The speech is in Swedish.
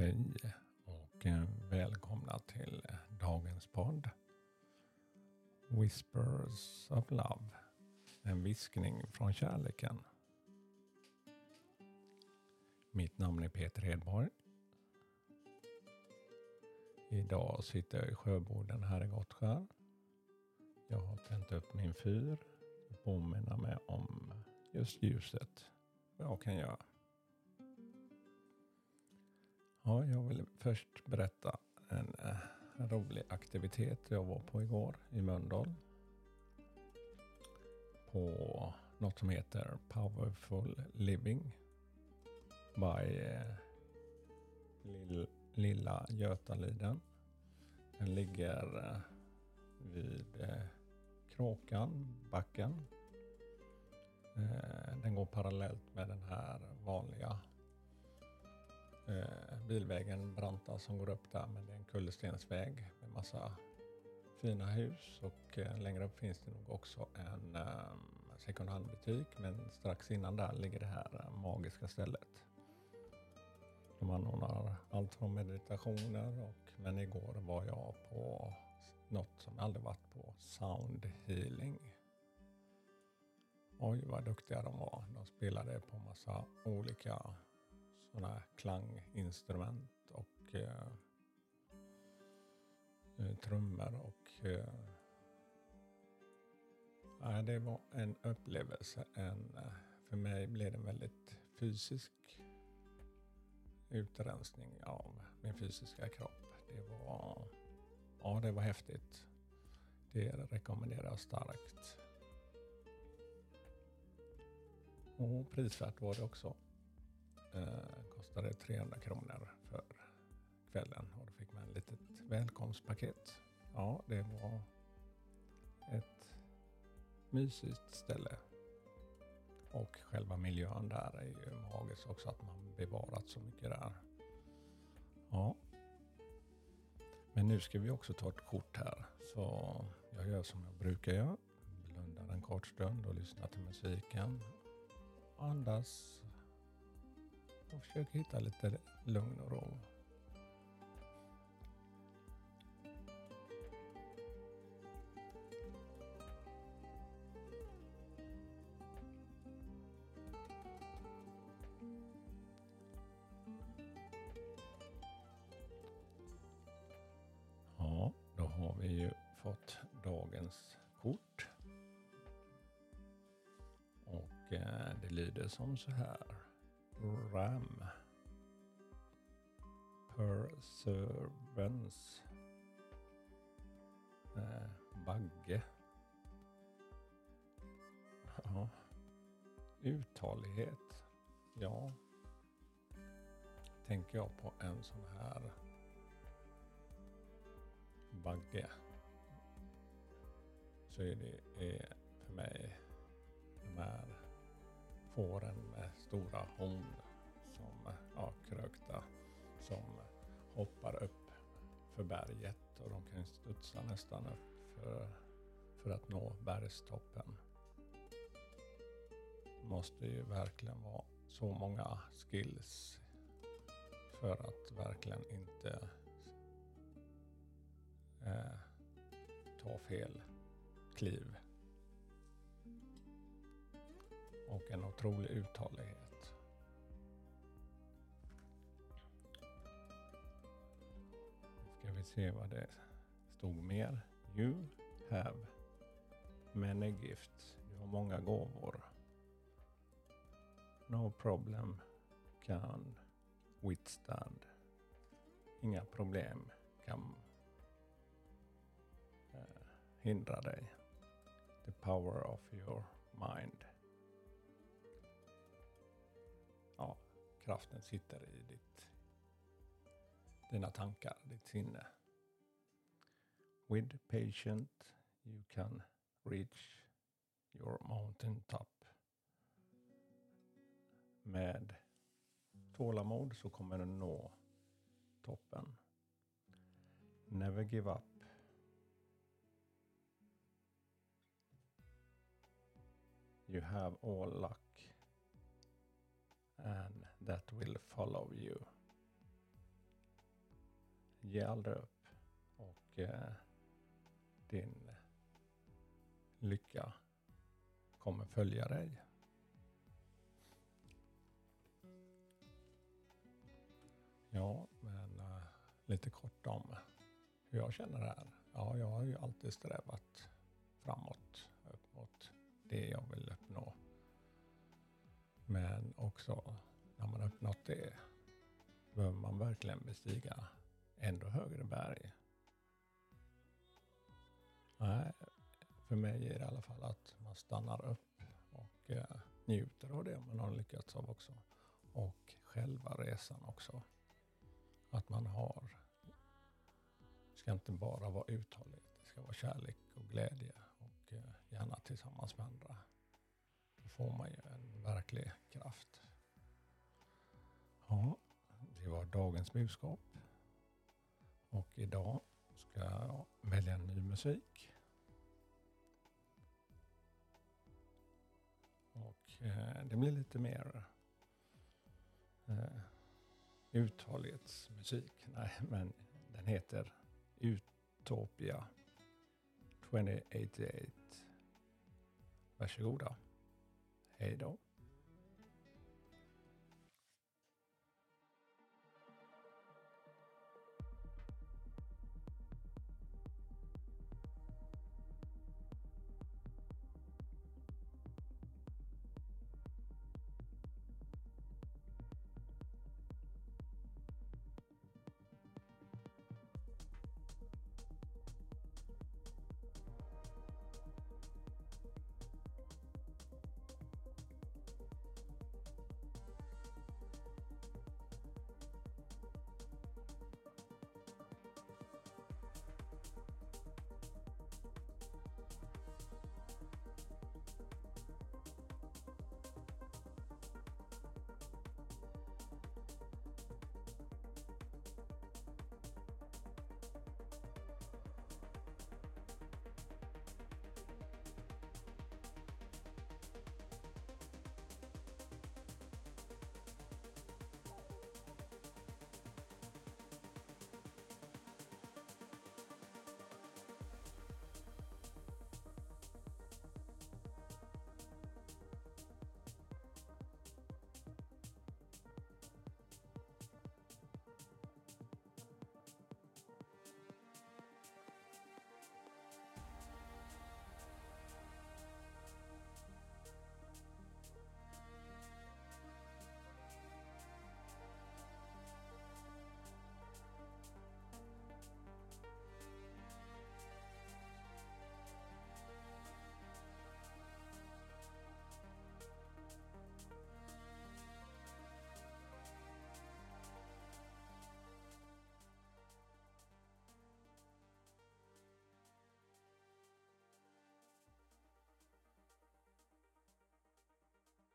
Hej och eh, välkomna till eh, dagens podd. Whispers of Love. En viskning från kärleken. Mitt namn är Peter Hedborg. Idag sitter jag i Sjöboden här i Gottskär. Jag har tänt upp min fyr påminna mig om just ljuset. Vad jag kan göra. Ja, jag vill först berätta en, eh, rolig aktivitet jag var på igår i Mölndal. På något som heter Powerful Living by eh, Lilla Götaliden. Den ligger eh, vid eh, Kråkan, backen. Eh, den går parallellt med den här vanliga eh, bilvägen Branta som går upp där. Men det är en kullerstensväg med massa fina hus och eh, längre upp finns det nog också en eh, second hand-butik. Men strax innan där ligger det här eh, magiska stället. De anordnar allt från meditationer och men igår var jag på något som jag aldrig varit på, sound healing. Oj vad duktiga de var. De spelade på massa olika sådana här klanginstrument och eh, eh trummor och eh, det var en upplevelse. En, eh, för mig blev det en väldigt fysisk utrensning av min fysiska kropp. Det var, ja, det var häftigt. Det rekommenderar jag starkt. Och prisvärt var det också. Eh, kostade 300 kronor för kvällen och då fick man ett litet välkomstpaket. Ja, det var ett mysigt ställe. Och själva miljön där är ju magisk också att man bevarat så mycket där. Ja. Men nu ska vi också ta ett kort här. Så jag gör som jag brukar göra. Blundar en kort stund och lyssnar till musiken. Andas jag försöker hitta lite lugn och ro. Ja, då har vi ju fått dagens kort. Och eh, det lyder som så här. Ram. Perseverance. Eh, bagge. Ja. Uthållighet. Ja. Tänker jag på en sån här bagge. Så är det är för mig de här fåren med eh, stora horn som eh, ja, krökta som hoppar upp för berget och de kan studsa nästan upp för, för att nå bergstoppen. Det måste ju verkligen vara så många skills för att verkligen inte eh, ta fel kliv och en otrolig uthållighet. Nu ska vi se vad det stod mer. You have many gifts. Du har många gåvor. No problem can withstand. Inga problem kan eh, hindra dig. The power of your mind. Kraften sitter i ditt, dina tankar, ditt sinne. With patient you can reach your mountain top. Med tålamod så kommer du nå toppen. Never give up. You have all luck and that will follow you. ge aldrig upp. Och eh, din lycka kommer följa dig. Ja, men uh, lite kort om hur jag känner här. Ja, jag har ju alltid strävat framåt, upp mot det jag vill uppnå. Men också när man uppnått det behöver man verkligen bestiga ändå högre berg. Nej, för mig är det i alla fall att man stannar upp och eh, njuter av det man har lyckats av också. Och själva resan också. Att man har, det ska inte bara vara uthållighet, det ska vara kärlek och glädje och eh, gärna tillsammans med andra. Då får man ju en verklig kraft. Ja, det var dagens budskap. Och idag ska jag välja en ny musik. Och eh, det blir lite mer eh, uthållighetsmusik. Nej, men den heter Utopia 2088. Varsågoda. Hej då.